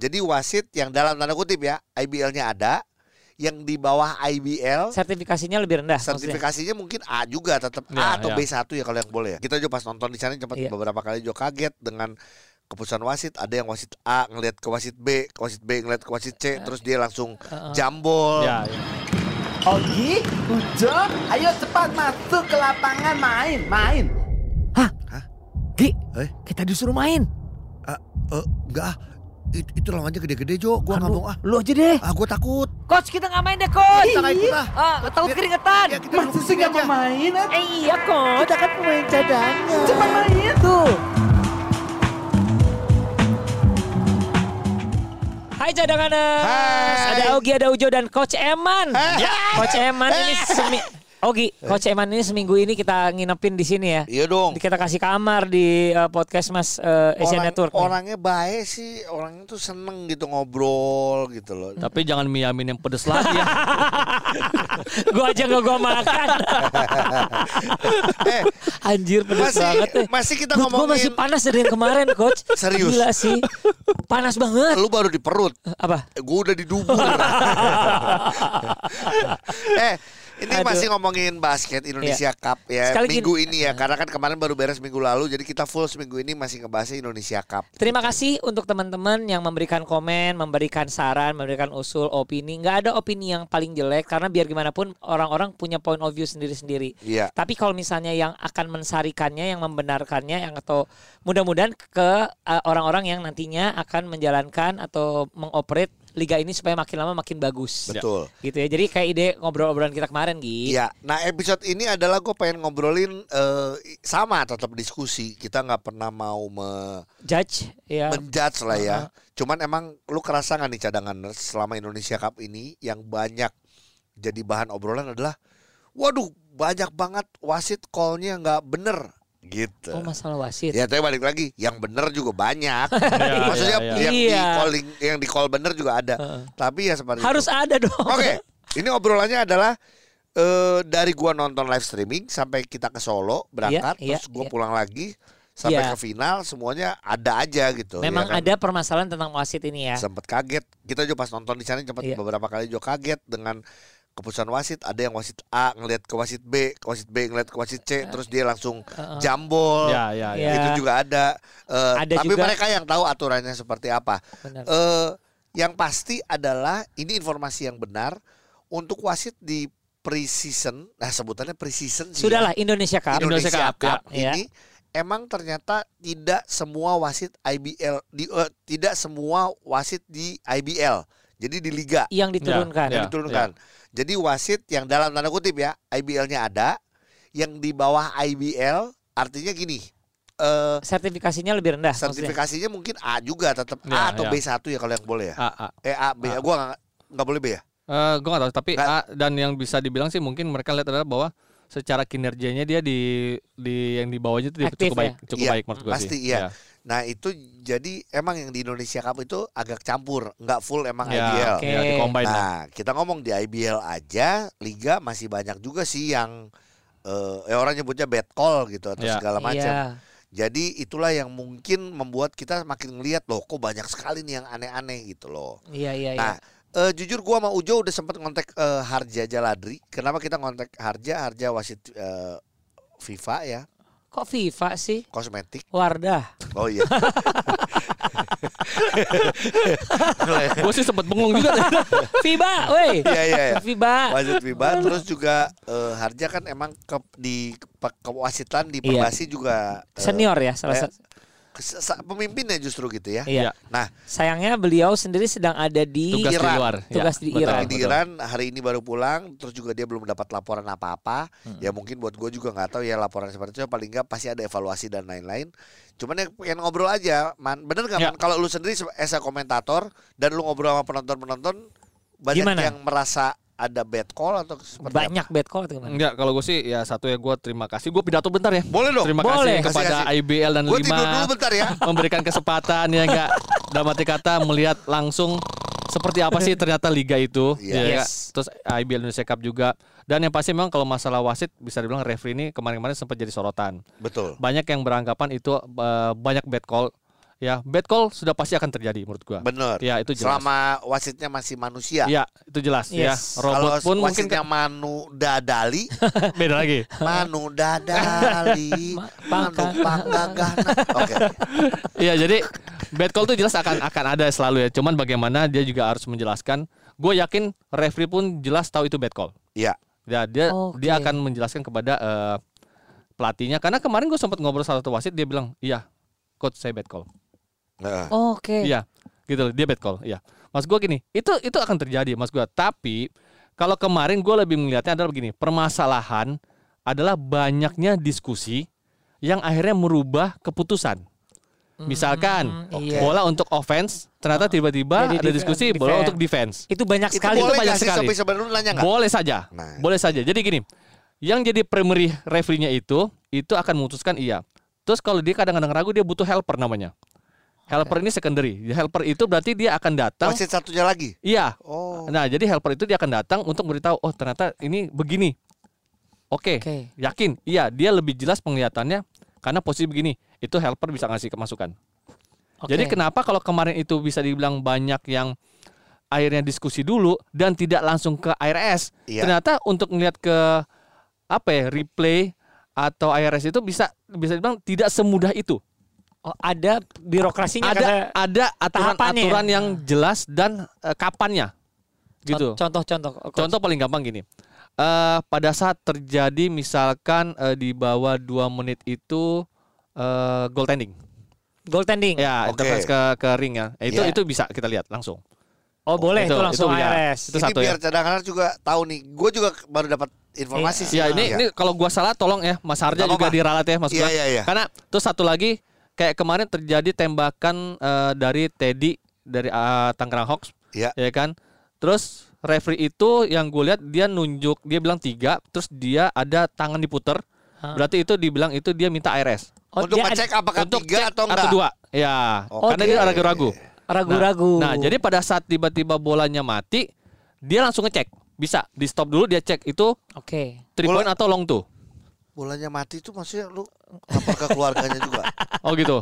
Jadi wasit yang dalam tanda kutip ya, IBL-nya ada, yang di bawah IBL Sertifikasinya lebih rendah. maksudnya. sertifikasinya mungkin A juga tetap A Ya, atau ya. B1 ya kalau yang boleh ya. Kita juga pas nonton di sana cepat Iya. beberapa kali juga kaget dengan keputusan wasit. Ada yang wasit A ngelihat ke wasit B, ke wasit B ngelihat ke wasit C, terus dia langsung jambol. Ya, ya. Ogi, Ujo, ayo cepat masuk ke lapangan main, main. Hah? Hah? Gi, Eh? kita disuruh main. Eh, enggak ah. It- itu lawannya gede-gede Jo, gua nggak Aduh, mau ah. Lu aja deh. Ah, gua takut. Coach, kita nggak main deh, coach. Kita nggak ikut ah. Ah, takut keringetan. Ya, kita duduk sih nggak mau main? ah? Eh iya, coach. Kita kan pemain cadangan. Cepat main. Tuh. Hai cadanganers. Hai. Ada Ogi, ada Ujo dan Coach Eman. Hai. Coach Eman ini semi Ogi, Coach Eman ini seminggu ini kita nginepin di sini ya. Iya dong. Kita kasih kamar di uh, podcast Mas uh, Asian Orang- Network. nih. Orangnya baik sih, orangnya tuh seneng gitu ngobrol gitu loh. Tapi jangan miamin yang pedes lagi ya. gua aja nggak gua makan. eh, Anjir pedes masih banget deh. masih kita gua ngomongin masih panas dari yang kemarin, Coach. Serius? Gila sih. Panas banget. lu baru di perut. Apa? Gue udah di dubur. eh, ini Aduh. masih ngomongin basket Indonesia Cup ya. Sekali minggu gini- ini ya, karena kan kemarin baru beres minggu lalu, jadi kita full seminggu ini masih ngebahas Indonesia Cup. Terima kasih untuk teman-teman yang memberikan komen, memberikan saran, memberikan usul, opini. Nggak ada opini yang paling jelek karena biar gimana pun orang-orang punya point of view sendiri-sendiri. Iya. Tapi kalau misalnya yang akan mensarikannya, yang membenarkannya, yang atau mudah-mudahan ke uh, orang-orang yang nantinya akan menjalankan atau mengoperate liga ini supaya makin lama makin bagus. Betul. Gitu ya. Jadi kayak ide ngobrol-ngobrolan kita kemarin, Gi. Iya, nah episode ini adalah gue pengen ngobrolin eh, sama tetap diskusi. Kita nggak pernah mau me- Judge, ya. menjudge lah ya. Cuman emang lu kerasa nggak nih cadangan selama Indonesia Cup ini yang banyak jadi bahan obrolan adalah, waduh banyak banget wasit callnya nggak bener gitu. Oh, masalah wasit. Ya tapi balik lagi, yang bener juga banyak. Iya, Maksudnya iya, yang iya. di calling, yang di call bener juga ada. Heeh. Tapi ya seperti Harus itu. ada dong. Oke, ini obrolannya adalah eh dari gua nonton live streaming sampai kita ke Solo berangkat, Iya, iya, terus gua iya. pulang lagi sampai Iya. ke final semuanya ada aja gitu. Memang ya kan? ada permasalahan tentang wasit ini ya. Sempet kaget. Kita juga pas nonton di sana cepat Iya. beberapa kali juga kaget dengan keputusan wasit. Ada yang wasit A ngelihat ke wasit B, ke wasit B ngelihat ke wasit C, terus dia langsung Heeh. jambol. Ya, ya, ya. Iya. Itu juga ada. Eh, Ada tapi juga- mereka yang tahu aturannya seperti apa. Benar. Eh, yang pasti adalah ini informasi yang benar untuk wasit di pre-season. Nah sebutannya pre-season sih. ya. Sudahlah Indonesia Cup. Indonesia, Indonesia Cup, Cup ya. ini emang ternyata tidak semua wasit IBL di eh, tidak semua wasit di IBL. Jadi di liga yang diturunkan. Ya, yang diturunkan. Jadi wasit yang dalam tanda kutip ya IBL-nya ada, yang di bawah IBL artinya gini. eh Sertifikasinya lebih rendah. maksudnya. sertifikasinya mungkin A juga tetap Ya, A atau ya. B1 ya kalau yang boleh ya. A, A. Eh A B. A. Gua nggak boleh B ya. Eh, gue gak tahu tapi Nggak. A dan yang bisa dibilang sih mungkin mereka lihat adalah bahwa secara kinerjanya dia di di yang di bawahnya itu dia Aktif cukup baik ya? cukup Iya, baik menurut gue pasti sih. iya. Nah itu jadi emang yang di Indonesia Cup itu agak campur, nggak full emang Ya, IBL. Ya, lah. Nah kita ngomong di IBL aja, liga masih banyak juga sih yang eh ya orang nyebutnya bad call gitu atau Ya. segala macam. Iya. Jadi itulah yang mungkin membuat kita makin ngelihat loh, kok banyak sekali nih yang aneh-aneh gitu loh. Iya iya iya. Nah, eh, jujur gua sama Ujo udah sempet ngontek eh, Harja Jaladri. Kenapa kita ngontek Harja? Harja wasit eh, FIFA ya, Kok FIFA sih? kosmetik. Wardah. Oh iya. gue sih sempat bengong juga. FIBA, woi. Iya iya. iya. FIBA. Wasit FIBA terus juga eh, Harja kan emang ke di ke, kewasitan di Iya. Perbasi juga eh, Senior ya salah eh, satu. sa- pemimpinnya justru gitu ya. Iya. Nah, Sayangnya beliau sendiri sedang ada di Tugas di Iran. luar. Tugas Ya, di betul, Iran. di betul. Iran hari ini baru pulang, terus juga dia belum dapat laporan apa-apa. Ya mungkin buat gue juga nggak tahu ya laporan seperti itu. Paling nggak pasti ada evaluasi dan lain-lain. Cuman ya pengen ngobrol aja, man. Bener nggak Ya. man? Kalau lu sendiri se- as a komentator dan lu ngobrol sama penonton-penonton, banyak Gimana? yang merasa ada bad call atau seperti apa? Banyak bad call atau gimana? Enggak, kalau gue sih ya satu ya gue terima kasih. Gue pidato bentar ya. Boleh dong. Terima Boleh. kasih kepada Kasih, kasih. IBL dan Gue tidur dulu Lima bentar ya. memberikan kesempatan ya enggak dalam arti kata melihat langsung seperti apa sih ternyata liga itu Iya. ya? Yes. terus IBL Indonesia Cup juga dan yang pasti memang kalau masalah wasit bisa dibilang referee ini kemarin-kemarin sempat jadi sorotan Betul. banyak yang beranggapan itu eh, banyak bad call ya bad call sudah pasti akan terjadi menurut gua. Bener. Ya itu jelas. Selama wasitnya masih manusia. Iya, itu jelas ya. Yes. Robot Kalau pun mungkin wasitnya Manu Dadali, beda lagi. Manu Dadali, Ma- Manu Pangka. Panggagana. Oke. Iya, jadi bad call tuh jelas akan akan ada selalu ya. Cuman bagaimana dia juga harus menjelaskan. Gue yakin referee pun jelas tahu itu bad call. Iya. Ya, dia Oke. dia akan menjelaskan kepada eh, pelatihnya karena kemarin gue sempat ngobrol sama satu wasit dia bilang, "Iya, coach saya bad call." Nah, Oke. Iya, gitu loh, dia bad call. Iya. Mas gua gini, itu itu akan terjadi, Mas gua. Tapi kalau kemarin gue lebih melihatnya adalah begini, permasalahan adalah banyaknya diskusi yang akhirnya merubah keputusan. Misalkan Hmm, iya. bola untuk offense, ternyata tiba-tiba Jadi ada diskusi bola defense. untuk defense. Itu banyak itu sekali. boleh banyak nggak sih sekali. nanya? Boleh saja. Nah. Boleh saja. Jadi gini, yang jadi primary referee-nya itu itu akan memutuskan iya. Terus kalau dia kadang-kadang ragu dia butuh helper namanya. Helper ini secondary. Helper itu berarti dia akan datang. Wasit satunya lagi. Iya. Oh. Nah, jadi helper itu dia akan datang untuk beritahu, oh ternyata ini begini. Oke, Oke. yakin? Iya, dia lebih jelas penglihatannya karena posisi begini. Itu helper bisa ngasih kemasukan. Oke. Jadi kenapa kalau kemarin itu bisa dibilang banyak yang akhirnya diskusi dulu dan tidak langsung ke IRS? Iya. Ternyata untuk melihat ke apa ya replay atau IRS itu bisa bisa dibilang tidak semudah itu. Oh, ada birokrasinya Ada ada tahapannya aturan-aturan ya? yang jelas dan eh, kapannya. Gitu. Contoh-contoh. Contoh paling gampang gini. Eh pada saat terjadi misalkan eh, di bawah dua menit itu eh goaltending. goaltending. Ya, Oke. interference ke ke ring ya. Eh, Itu Iya. itu bisa kita lihat langsung. Oh, boleh itu, itu- langsung itu. IRS. Itu satu ya. biar cadangan juga tahu nih. Gue juga baru dapat informasi sih. Ya, ini Iya. ini kalau gua salah tolong ya Mas Harja juga diralat ya Mas Iya, iya, iya. Karena terus satu lagi kayak kemarin terjadi tembakan eh, dari Teddy dari eh, Tangerang Hawks Iya. ya kan. Terus referee itu yang gue lihat dia nunjuk dia bilang tiga terus dia ada tangan diputer Hah? berarti itu dibilang itu dia minta IRS Oh, Untuk ngecek apakah untuk tiga atau enggak? dua ya Oke. karena dia ragu-ragu ragu-ragu. nah, nah jadi pada saat tiba-tiba bolanya mati dia langsung ngecek bisa di stop dulu dia cek itu Oke. three Bola- point atau long two Bolanya mati itu maksudnya lu lapor ke keluarganya juga. oh gitu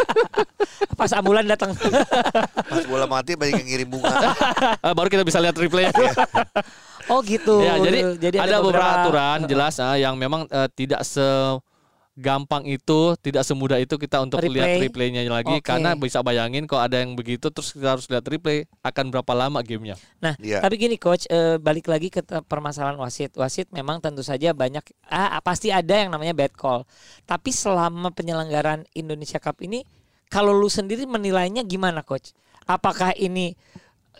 Pas ambulan datang. Pas bola mati banyak yang ngirim bunga. Eh, baru kita bisa lihat replay oh, gitu. ya jadi, ada, beberapa beberapa aturan jelas ah, yang memang eh, tidak segampang itu tidak semudah itu kita untuk Replay. lihat replaynya lagi Oke. karena bisa bayangin kalau ada yang begitu terus kita harus lihat replay akan berapa lama gamenya Nah, Iya. tapi gini coach, eh, balik lagi ke permasalahan wasit. Wasit memang tentu saja banyak ah pasti ada yang namanya bad call. Tapi selama penyelenggaraan Indonesia Cup ini kalau lu sendiri menilainya gimana coach? Apakah ini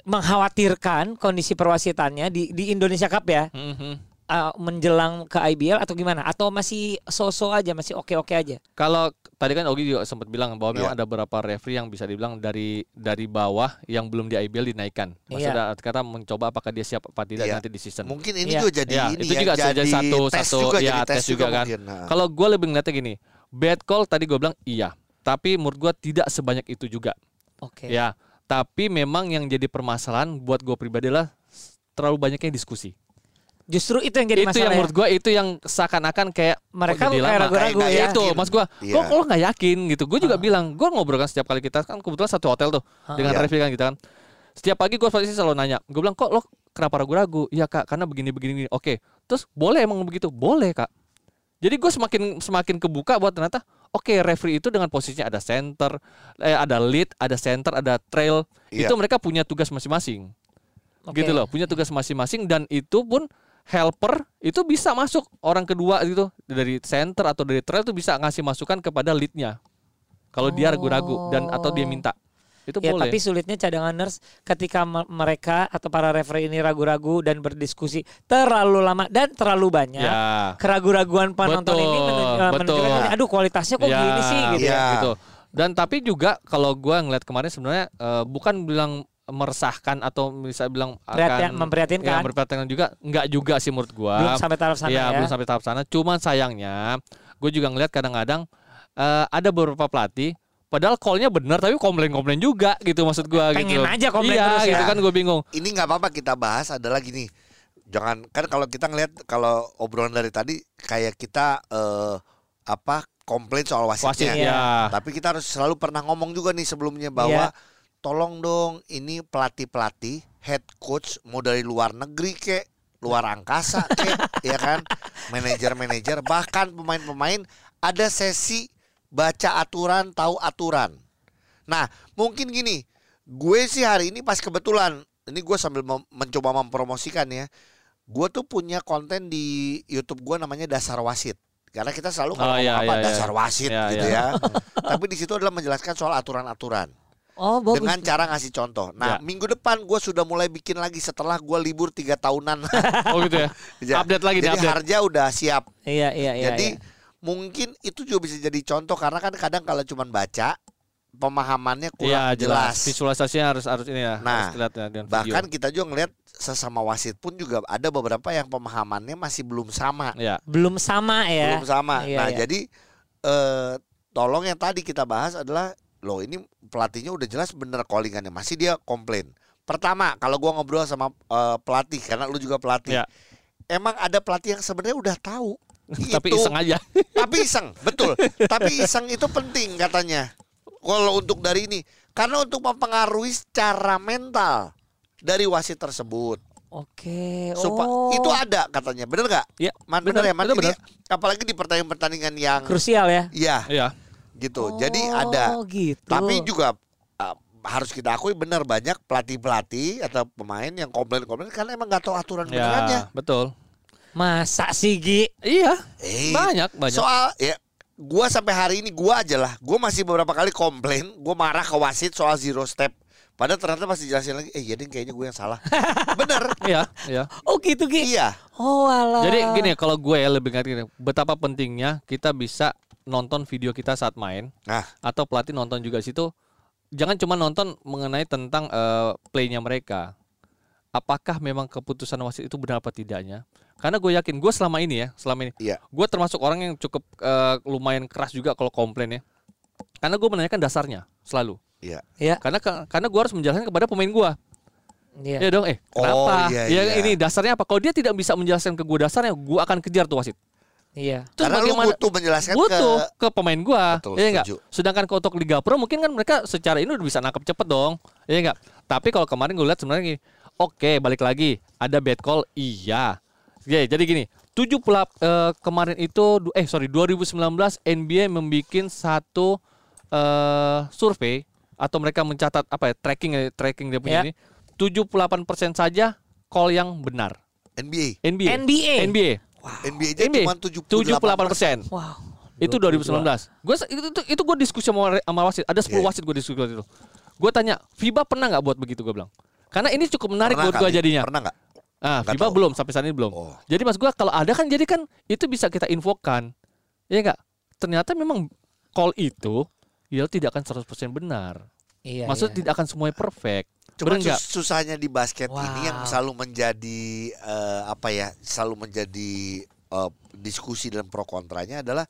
mengkhawatirkan kondisi perwasitannya di di Indonesia Cup ya? Mhm. Eh, menjelang ke IBL atau gimana? Atau masih so-so aja, masih oke-oke aja? Kalau tadi kan Ogi juga sempat bilang bahwa memang Iya. ada beberapa referee yang bisa dibilang dari dari bawah yang belum di IBL dinaikkan. Maksudnya kata mencoba apakah dia siap apa tidak Iya. nanti di season. Mungkin ini Iya. juga jadi Ya, ini itu ya, juga jadi satu tes satu juga, ya jadi tes, juga, kan. mungkin. Nah. Kalau gue lebih ngeliatnya gini, bad call tadi gue bilang iya, tapi menurut gue tidak sebanyak itu juga. Oke. Ya, tapi memang yang jadi permasalahan buat gue pribadi adalah terlalu banyaknya diskusi. Justru itu yang jadi itu masalah. yang ya? menurut gue itu yang seakan-akan kayak Mereka jadi kayak ragu-ragu Kayak ya. itu mas gua Iya. kok lo nggak yakin gitu gue juga bilang gue ngobrol kan setiap kali kita kan kebetulan satu hotel tuh dengan Iya. Revi kan kita kan setiap pagi gue pasti selalu nanya gue bilang kok lo kenapa ragu-ragu iya kak karena begini begini, begini. oke terus boleh emang begitu boleh kak jadi gue semakin semakin kebuka buat ternyata oke referee itu dengan posisinya ada center eh, ada lead ada center ada trail Iya. itu mereka punya tugas masing-masing Oke. gitu loh punya tugas masing-masing dan itu pun helper itu bisa masuk orang kedua gitu dari center atau dari trail itu bisa ngasih masukan kepada leadnya kalau dia ragu-ragu dan atau dia minta itu Ya, boleh tapi sulitnya cadanganers ketika me- mereka atau para referee ini ragu-ragu dan berdiskusi terlalu lama dan terlalu banyak. ya Keraguan-raguan penonton Betul, ini menunj- eh, betul. menunjukkan aduh kualitasnya kok Ya, gini sih gitu. Iya. gitu. Dan tapi juga kalau gua ngeliat kemarin sebenarnya eh, bukan bilang meresahkan atau bisa bilang Prihatin- akan memprihatinkan. ya, memprihatinkan juga enggak juga sih menurut gua. Belum sampai taraf sana Iya, ya. belum sampai tahap sana. Cuman sayangnya gue juga ngeliat kadang-kadang eh, ada beberapa pelatih padahal call-nya benar tapi komplain-komplain juga gitu maksud gua Pengen gitu. aja komplain iya, terus ya. gitu kan gue bingung. ini nggak apa-apa kita bahas adalah gini jangan kan kalau kita ngelihat kalau obrolan dari tadi kayak kita eh, apa komplain soal Wasit wasitnya. Iya. ya. Tapi kita harus selalu pernah ngomong juga nih sebelumnya bahwa tolong dong ini pelatih-pelatih, head coach mau dari luar negeri kek, luar angkasa kek, ya kan? Manajer-manajer bahkan pemain-pemain ada sesi baca aturan, tahu aturan. Nah, mungkin gini, gue sih hari ini pas kebetulan ini gue sambil mem- mencoba mempromosikan ya. Gue tuh punya konten di YouTube gue namanya Dasar Wasit. Karena kita selalu kalau Oh, ngomong iya, apa iya, dasar iya. wasit Iya, gitu iya. ya. Tapi di situ adalah menjelaskan soal aturan-aturan Oh, bagus. dengan cara ngasih contoh. Nah, Ya. minggu depan gue sudah mulai bikin lagi setelah gue libur tiga tahunan. Oh gitu ya. Ja- Update lagi Jadi update. Harja udah siap. Iya, iya, iya. Jadi iya. mungkin itu juga bisa jadi contoh karena kan kadang kalau cuma baca pemahamannya kurang Iya jelas. jelas. Visualisasinya harus harus ini ya. Nah, harus dilihat ya dengan Bahkan video. kita juga ngelihat sesama wasit pun juga ada beberapa yang pemahamannya masih belum sama. Ya. belum sama ya. Belum sama. Iya, nah, iya. jadi eh tolong yang tadi kita bahas adalah loh ini pelatihnya udah jelas bener callingannya masih dia komplain. Pertama, kalau gua ngobrol sama eh, pelatih karena lu juga pelatih. Ya. Emang ada pelatih yang sebenarnya udah tahu. Tapi itu. iseng aja. Tapi iseng, betul. Tapi iseng itu penting katanya. Kalau untuk dari ini, karena untuk mempengaruhi secara mental dari wasit tersebut. Oke. Supa- oh. itu ada katanya, bener nggak? Iya, Man, bener, bener, ya, Man. bener, Ini bener. apalagi di pertandingan-pertandingan yang, krusial ya. iya, Iya. Gitu. Jadi ada. Oh, gitu. Tapi juga uh, harus kita akui benar banyak pelatih-pelatih atau pemain yang komplain-komplain karena emang nggak tahu aturan benerannya. Ya, betul. masa sih Gi? Iya. Eh, Banyak, banyak. Soal ya gua sampai hari ini gua aja lah. Gua masih beberapa kali komplain, gua marah ke wasit soal zero step. Padahal ternyata pas dijelasin lagi, eh iya deh kayaknya gue yang salah. Bener. Iya, iya. Oh gitu Gi? Iya. Oh alah. Jadi gini, kalau gue ya lebih ngerti gini, betapa pentingnya kita bisa nonton video kita saat main Nah, atau pelatih nonton juga situ. Jangan cuma nonton mengenai tentang eh, playnya mereka. Apakah memang keputusan wasit itu benar apa tidaknya? Karena gue yakin gue selama ini ya, selama ini, Iya. gue termasuk orang yang cukup eh, lumayan keras juga kalau komplain ya. Karena gue menanyakan dasarnya selalu. iya. ya. Karena karena gue harus menjelaskan kepada pemain gue. Iya. Ya dong, eh Oh, kenapa? iya, ya iya. ini dasarnya apa? Kalau dia tidak bisa menjelaskan ke gue dasarnya, gue akan kejar tuh wasit. Iya. Terus Karena lu bagaimana- butuh menjelaskan butuh ke ke, pemain gua. Betul, ya enggak sedangkan ke untuk Liga Pro mungkin kan mereka secara ini udah bisa nangkep cepet dong. Ya enggak tapi kalau kemarin gue lihat sebenarnya gini oke balik lagi ada bad call iya. Ya jadi gini tujuh pelap eh, kemarin itu eh sorry 2019 NBA membuat satu eh survei atau mereka mencatat apa ya tracking tracking dia punya Ya. ini 78% saja call yang benar. NBA. NBA NBA. NBA NBA aja NBA cuma 78 persen Wow. itu 2019. Gue itu itu, itu gue diskusi sama, sama wasit. Ada 10 Iya. wasit gue diskusi waktu itu. Gue tanya, FIBA pernah nggak buat begitu gue bilang. Karena ini cukup menarik Pernah buat gue jadinya. Pernah nggak? Ah, FIBA tahu. belum sampai saat ini belum. Oh. Jadi mas gue kalau ada kan jadi kan itu bisa kita infokan. Ya enggak? Ternyata memang call itu ya tidak akan 100% benar. Iya. Maksud iya. tidak akan semuanya perfect. Cuma sus- susahnya di basket ini yang Wow. selalu menjadi eh, apa ya, selalu menjadi eh, diskusi dan pro kontranya adalah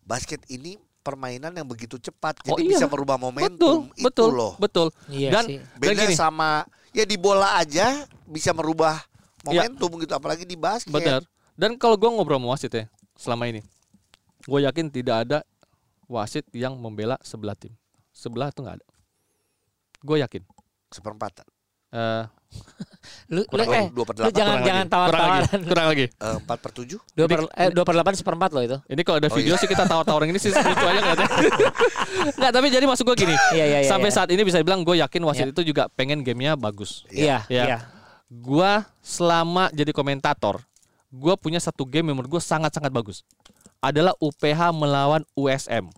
basket ini permainan yang begitu cepat, Oh jadi iya. bisa merubah Betul, momentum itu betul, loh. betul. Iya Dan sih. dan Beda gini, sama ya di bola aja bisa merubah momentum gitu, apalagi di basket. Benar. Dan kalau gue ngobrol sama wasit ya selama ini, gue yakin tidak ada wasit yang membela sebelah tim. Sebelah tuh nggak ada. Gue yakin. Seperempatan, Eh, Lu, lu, eh, dua per lu delapan, jangan kurang jangan lagi, kurang lagi, tawar-tawaran. kurang lagi. Eh, empat per tujuh. Dua per, eh, dua per delapan seperempat loh itu. Ini kalau ada Oh, video iya. sih kita tawa-tawa ini sih lucu aja nggak Nggak, tapi jadi maksud gue gini. Iya iya iya. sampai iya. saat ini bisa dibilang gue yakin wasit Iya. itu juga pengen gamenya bagus. Iya Iya. iya. Gua selama jadi komentator, gua punya satu game yang menurut gue sangat-sangat bagus. Adalah UPH melawan USM.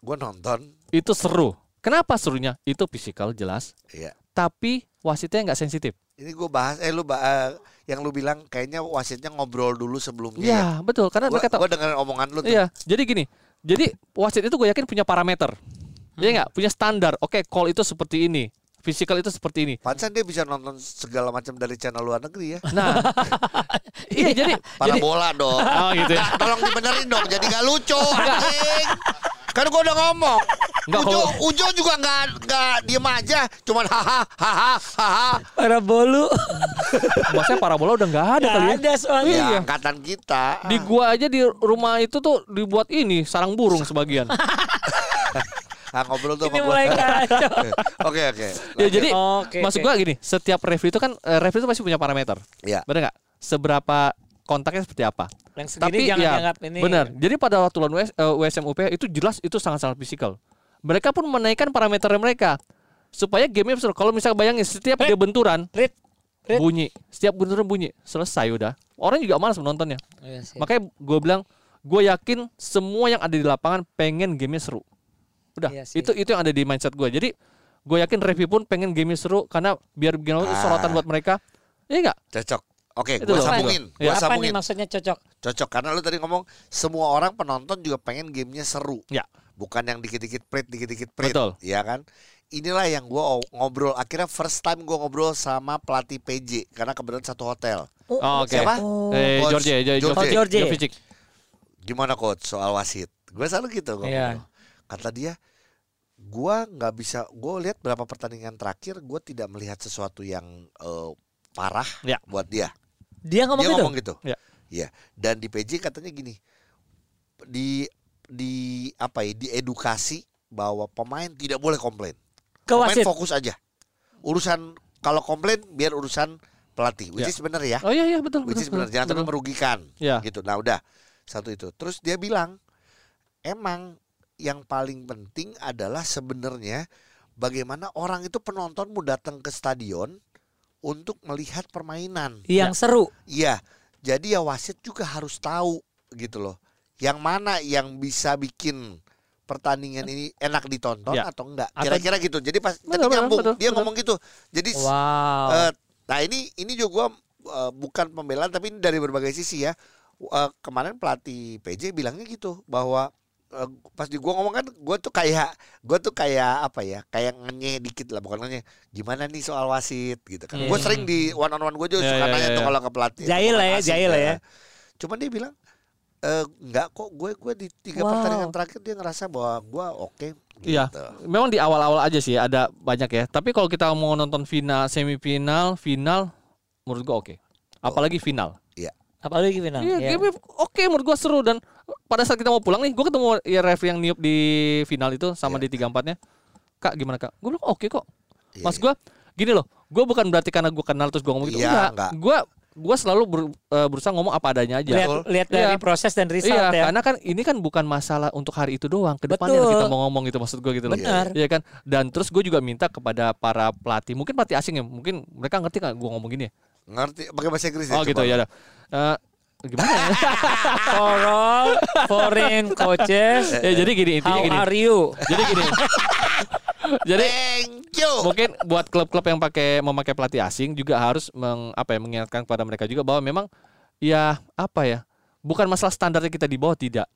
Gue nonton, Itu seru. Kenapa serunya? Itu fisikal jelas, ya. tapi wasitnya nggak sensitif. Ini gue bahas, eh lu ba- eh, yang lu bilang kayaknya wasitnya ngobrol dulu sebelumnya. Iya, betul. Karena Gue mereka tahu. dengerin omongan lu tuh. Iya, jadi gini. Jadi wasit itu gue yakin punya parameter. Iya nggak? Punya standar. Oke, call itu seperti ini. Physical itu seperti ini. Pantesan dia bisa nonton segala macam dari channel luar negeri ya. Nah, iya jadi Para jadi bola dong. oh gitu ya. Tolong dibenerin dong, jadi gak lucu. Kan gua udah ngomong. Enggak, Ujo, kalau- Ujo juga nggak nggak diem aja, cuman haha haha haha. Para bolu. Maksudnya parabola udah nggak ada kali ya. ada soalnya. Ya, Iya. angkatan kita. Di gua aja di rumah itu tuh dibuat ini sarang burung sebagian. Ah, ngobrol tuh Ini mulai kacau. Oke oke. ya jadi Oke, maksud oke. gua gini, setiap referee itu kan eh, referee itu pasti punya parameter. Ya. Benar nggak? Seberapa kontaknya seperti apa? Yang Tapi jangan ya, dianggap ini. benar. Jadi pada waktu lawan US, eh, USM UPH itu jelas itu sangat-sangat fisikal. Mereka pun menaikkan parameter mereka supaya gamenya seru. Kalau misalnya bayangin setiap Rit. dia benturan Rit. Rit. bunyi, setiap benturan bunyi, selesai udah. Orang juga malas menontonnya. Iya sih. Makanya gue bilang, gue yakin semua yang ada di lapangan pengen gamenya seru. Udah, Iya sih. itu itu yang ada di mindset gue. Jadi gue yakin review pun pengen gamenya seru karena biar bikin Ah. sorotan buat mereka. Iya enggak? Cocok. Oke, gua loh. sambungin. Ya. Gua apa nih sambungin. maksudnya cocok? Cocok karena lu tadi ngomong semua orang penonton juga pengen gamenya seru. Ya. Bukan yang dikit-dikit prit, dikit-dikit prit. Betul. Ya kan? Inilah yang gua ngobrol. Akhirnya first time gua ngobrol sama pelatih PJ karena kebetulan satu hotel. Oh, Oke. Siapa? Eh, Coach George, George, George. Oh, George. Jovicic. Gimana coach soal wasit? Gue selalu gitu ngobrol. Iya. Kata dia, gua nggak bisa. Gue lihat berapa pertandingan terakhir, gue tidak melihat sesuatu yang eh, parah Ya. buat dia. Dia ngomong dia gitu. ngomong gitu. Ya. Iya. Dan di PJ katanya gini, di di apa ya? Diedukasi bahwa pemain tidak boleh komplain. Ke Pemain wasit. fokus aja. Urusan kalau komplain biar urusan pelatih. Which Ya. is bener ya. Oh iya iya betul Which betul. is betul, Jangan sampai merugikan. Ya. Gitu. Nah udah satu itu. Terus dia bilang, emang yang paling penting adalah sebenarnya bagaimana orang itu penonton mau datang ke stadion untuk melihat permainan. Yang seru. Iya, jadi ya wasit juga harus tahu gitu loh. Yang mana yang bisa bikin pertandingan ini enak ditonton Ya. atau enggak? Kira-kira gitu. Jadi pas Betul, betul, nyambung, betul, dia betul. ngomong gitu. Jadi Wow. eh, nah ini ini juga gua eh, bukan pembelaan tapi ini dari berbagai sisi ya. Eh, kemarin pelatih PJ bilangnya gitu bahwa pas di gua ngomong kan gua tuh kayak gua tuh kayak apa ya kayak ngenyeh dikit lah bukan ngenyeh gimana nih soal wasit gitu kan Iya. Gua sering di one on one gue juga Iya, suka iya, nanya iya, tuh iya. kalau ke pelatih Jahil lah ya, jahil lah ya. cuman dia bilang eh enggak kok gue gue di tiga Wow. pertandingan terakhir dia ngerasa bahwa gua oke Iya. gitu. Memang di awal-awal aja sih ada banyak ya. Tapi kalau kita mau nonton final, semifinal, final, menurut gua oke. Apalagi final. Apalagi final. Iya, Iya. game oke menurut gua seru dan pada saat kita mau pulang nih, gua ketemu ya referee yang niup di final itu sama Iya. di tiga empatnya. Kak gimana kak? Gue bilang oke kok. Iya, Mas iya. gua gini loh, gua bukan berarti karena gua kenal terus gua ngomong gitu. Iya, enggak. enggak. Gua gua selalu ber- eh, berusaha ngomong apa adanya aja. Lihat lihat dari Iya. proses dan result Iya, ya. karena kan ini kan bukan masalah untuk hari itu doang. Ke depannya Betul. kita mau ngomong gitu maksud gue gitu loh. Benar. Iya kan. Dan terus gue juga minta kepada para pelatih, mungkin pelatih asing ya, mungkin mereka ngerti kan gue ngomong gini. ya? Ngerti pakai bahasa Inggris ya Oh gitu ya. udah. Eh, gimana ya? For all foreign coaches, ya jadi gini intinya how gini. are you? Jadi gini. jadi Thank you. mungkin buat klub-klub yang pakai memakai pelatih asing juga harus meng, apa ya mengingatkan kepada mereka juga bahwa memang ya apa ya bukan masalah standarnya kita di bawah tidak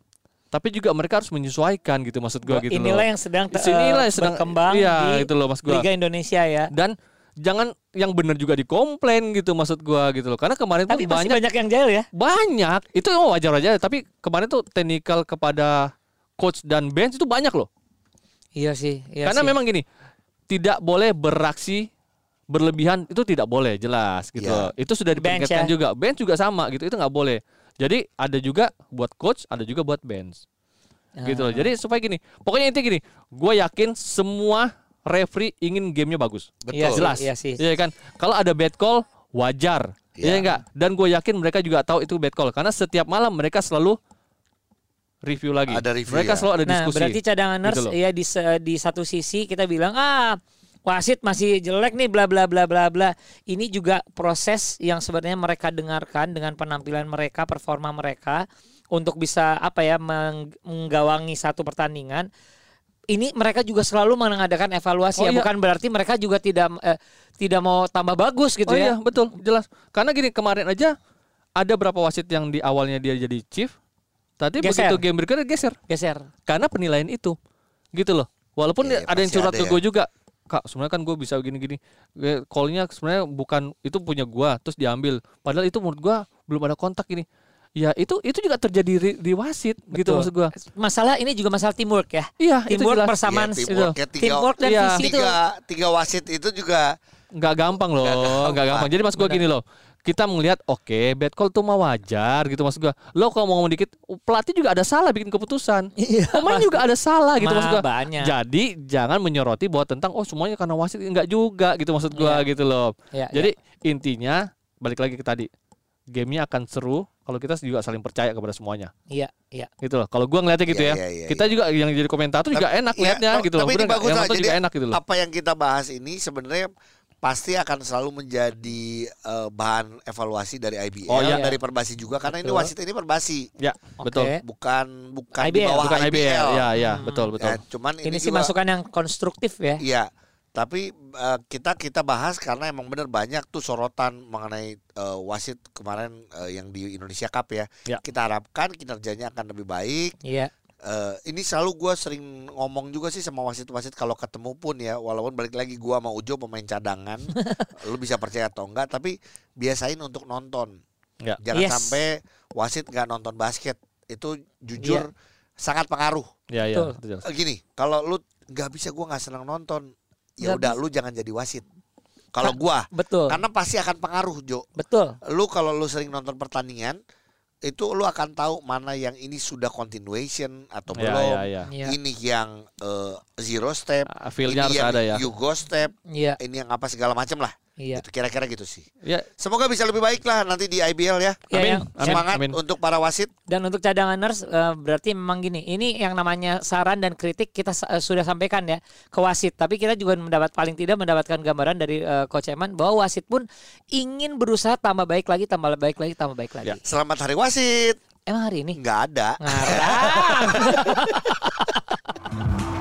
tapi juga mereka harus menyesuaikan gitu maksud gua gitu Inilah loh. yang sedang Inilah eh, yang sedang berkembang iya, di itu loh mas gua Liga Indonesia ya. dan jangan yang benar juga dikomplain gitu maksud gua gitu loh karena kemarin Tapi tuh masih banyak banyak yang jahil ya. banyak itu oh, wajar aja tapi kemarin tuh technical kepada coach dan bench itu banyak loh Iya sih. Iya karena sih. memang gini tidak boleh beraksi berlebihan itu tidak boleh jelas gitu Iya. itu sudah Bench diperingatkan ya. juga bench juga sama gitu itu nggak boleh jadi ada juga buat coach ada juga buat bench gitu loh Ah. jadi supaya gini pokoknya intinya gini gue yakin semua referee ingin gamenya bagus Betul. Iya sih, jelas Iya sih. Iya kan kalau ada bad call wajar Iya. Iya enggak dan gue yakin mereka juga tahu itu bad call karena setiap malam mereka selalu review lagi Ada review, mereka ya. selalu ada Nah, diskusi berarti cadanganers Gitu loh. ya di di satu sisi kita bilang ah wasit masih jelek nih bla bla bla bla bla. Ini juga proses yang sebenarnya mereka dengarkan dengan penampilan mereka, performa mereka untuk bisa apa ya meng- menggawangi satu pertandingan. Ini mereka juga selalu mengadakan evaluasi Oh, ya, iya. bukan berarti mereka juga tidak eh, tidak mau tambah bagus gitu oh ya. iya betul jelas karena gini kemarin aja ada berapa wasit yang di awalnya dia jadi chief tapi Geser. begitu game berikutnya geser Geser. karena penilaian itu gitu loh walaupun Iya, ada yang curhat ada ke ya. gue juga kak sebenarnya kan gue bisa gini-gini Eh, callnya sebenarnya bukan itu punya gue terus diambil padahal itu menurut gue belum ada kontak ini Ya itu itu juga terjadi di, di wasit gitu Betul. maksud gua. Masalah ini juga masalah teamwork ya. Iya, itu Teamwork jelas. persamaan Iya, teamwork ya, tiga- teamwork dan Iya. visi itu. tiga tiga wasit itu juga nggak gampang loh, Nggak gampang. nggak gampang. Jadi mas gua gini loh, kita melihat oke bad call tuh mah wajar gitu maksud gua. Lo kalau mau ngomong dikit, pelatih juga ada salah bikin keputusan. Iya. Pemain juga ada salah gitu maksud gua. Banyak. Jadi jangan menyoroti bahwa tentang oh semuanya karena wasit enggak juga gitu maksud gua Iya. gitu loh. Iya, Jadi intinya balik lagi ke tadi, gamenya akan seru kalau kita juga saling percaya kepada semuanya. Iya, iya. Gitu loh. Kalau gua ngeliatnya gitu Iya, ya. iya, iya, kita juga yang jadi komentator juga Tapi- enak iya, liatnya tapi gitu loh. ini Bener nggak? bagus lah. Jadi juga enak gitu loh. apa yang kita bahas ini sebenarnya pasti akan selalu menjadi eh, bahan evaluasi dari IBL Oh, iya. dari Perbasi juga karena ini Betul. wasit ini Perbasi Ya, betul. Oke. bukan bukan di IBL, bawah Bukan IBL. IBL. Ya, ya, Hmm. betul, betul. Ya, cuman Ini, ini, sih juga- masukan yang konstruktif ya. Iya, tapi eh, kita kita bahas karena emang bener banyak tuh sorotan mengenai eh, wasit kemarin eh, yang di Indonesia Cup ya. Ya. Kita harapkan kinerjanya akan lebih baik. Iya. Eh, ini selalu gue sering ngomong juga sih sama wasit-wasit kalau ketemu pun ya, walaupun balik lagi gue sama Ujo pemain cadangan, lu bisa percaya atau enggak, tapi biasain untuk nonton. Ya. Jangan Yes. sampai wasit nggak nonton basket. Itu jujur sangat pengaruh. Ya, ya. Betul. Gini, kalau lu nggak bisa gua nggak senang nonton, ya udah bisa. lu jangan jadi wasit. Kalau gua, Betul. karena pasti akan pengaruh Jo. Betul. Lu kalau lu sering nonton pertandingan, itu lu akan tahu mana yang ini sudah continuation atau Ya, belum. ya, ya. Iya. Ini yang eh, zero step, ini harus yang ada ya. you go step, Iya, ini yang apa segala macam lah. Iya. Itu kira-kira gitu sih. Ya, Semoga bisa lebih baik lah nanti di IBL ya. Ya, Amin. yang- Amin. Semangat amin. untuk para wasit. Dan untuk cadanganers eh, berarti memang gini, ini yang namanya saran dan kritik kita eh, sudah sampaikan ya ke wasit. Tapi kita juga mendapat paling tidak mendapatkan gambaran dari eh, Coach Eman bahwa wasit pun ingin berusaha tambah baik lagi, tambah baik lagi, tambah baik lagi. Ya. Selamat Hari Wasit. Emang hari ini Nggak ada. ngarang.